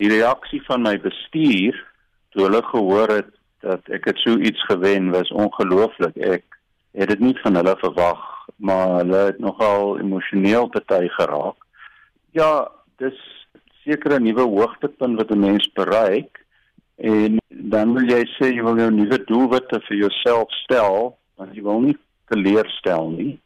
Die reaksie van my bestuur toe hulle gehoor het dat ek het so iets gewen was ongelooflik. Ek het dit nie van hulle verwag, maar hulle het nogal emosioneel party geraak. Ja, dis seker 'n nuwe hoogtepunt wat 'n mens bereik en dan wil jy sê jy wil jou nuwe doelwitte vir jouself stel, want jy wil nie teleurstel nie.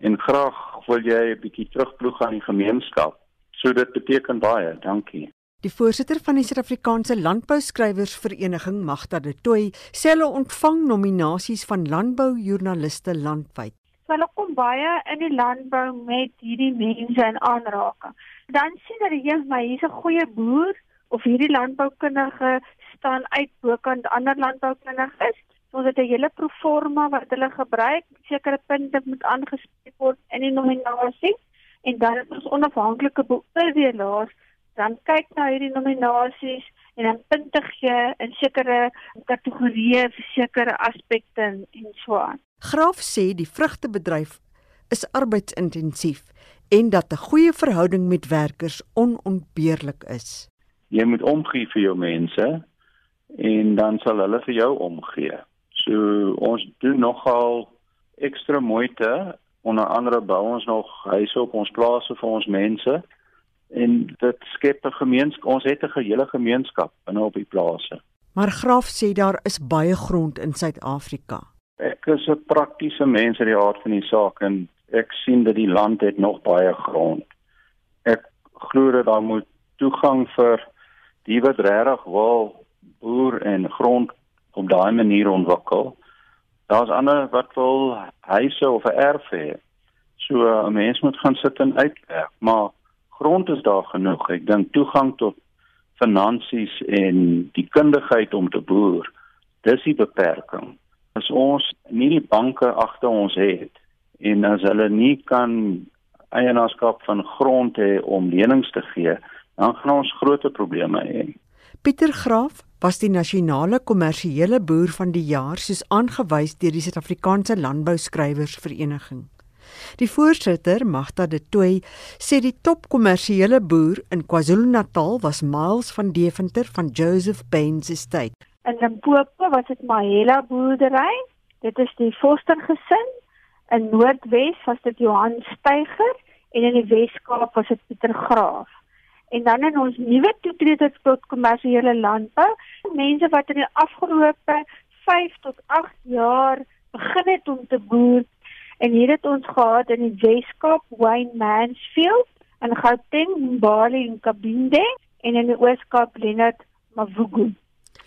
En graag wil jy 'n bietjie terugploeg aan die gemeenskap. So dit beteken baie. Dankie. Die voorsitter van die Suid-Afrikaanse Landbouskrywers-vereniging, Magda de Tooy, sê hulle ontvang nominasies van landboujoernaliste landwyd. So hulle kom baie in die landbou met hierdie mense in aanraking. Dan sien hulle jy maar hier's 'n goeie boer of hierdie landboukundige staan uit bokant ander landboukundiges. So dit 'n hele proforma wat hulle gebruik, sekere punte moet aangespreek word in die nominasie en dan is ons onafhanklike beoordelaars dan kyk na hierdie nominasies en dan punte gee in sekere kategorieë vir sekere aspekte en so aan. Graaf sê die vrugtebedryf is arbeidsintensief en dat 'n goeie verhouding met werkers onontbeerlik is. Jy moet omgee vir jou mense en dan sal hulle vir jou omgee. So ons doen nogal ekstra moeite onder andere bou ons nog huise op ons plase vir ons mense en dit skep 'n gemeenskap. Ons het 'n hele gemeenskap binne op die plase. Maar Graaf sê daar is baie grond in Suid-Afrika. Ek is 'n praktiese mens in die aard van die saak en ek sien dat die land het nog baie grond. Ek glo dat daar moet toegang vir die wat regtig wil boer en grond op daai manier ontwikkel. Daar's ander wat wil huise of 'n erf hê. So 'n mens moet gaan sit en uitwerk, maar grond is daar genoeg. Ek dink toegang tot finansies en die kundigheid om te boer, dis die beperking. As ons nie die banke agter ons het en as hulle nie kan eienaarskap van grond hê om lenings te gee, dan gaan ons groot probleme hê. Pieter Graaf was die nasionale kommersiële boer van die jaar soos aangewys deur die Suid-Afrikaanse Landbouskrywersvereniging. Die voorsitter, Magda de Tooy, sê die top kommersiële boer in KwaZulu-Natal was Miles van Deventer van Joseph Baines Estate. In Limpopo was dit Mahela boerdery. Dit is die Foster gesin. In Noordwes was dit Johan Steiger en in die Wes-Kaap was dit Pieter Graaf. En dan in ons nuwe toetreders tot kommersiële landbou, mense wat in die afgelope 5 tot 8 jaar begin het om te boer En hier het ons gehad in die Weskaap Wayne Mansfield en Gauteng Mbali en Kabinde en in die Ooskaap Leonard Mavugu.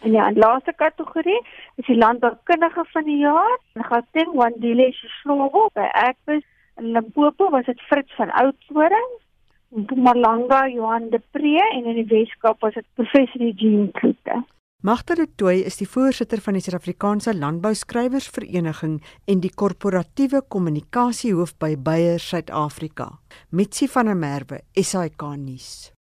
En ja, die laaste kategorie is die landboukundige van die jaar. In Gauteng Wandile Sislowo by Ekbus en Limpopo was dit Fritz van Oudtshoorn. In Mpumalanga Johan de Pre en in die Weskaap was dit professor Eugene Kloete. Magter de Tooi is die voorsitter van die Suid-Afrikaanse Landbouskrywersvereniging en die korporatiewe kommunikasiehoof by Bayer Suid-Afrika. Mitsi van der Merwe, SAK nuus.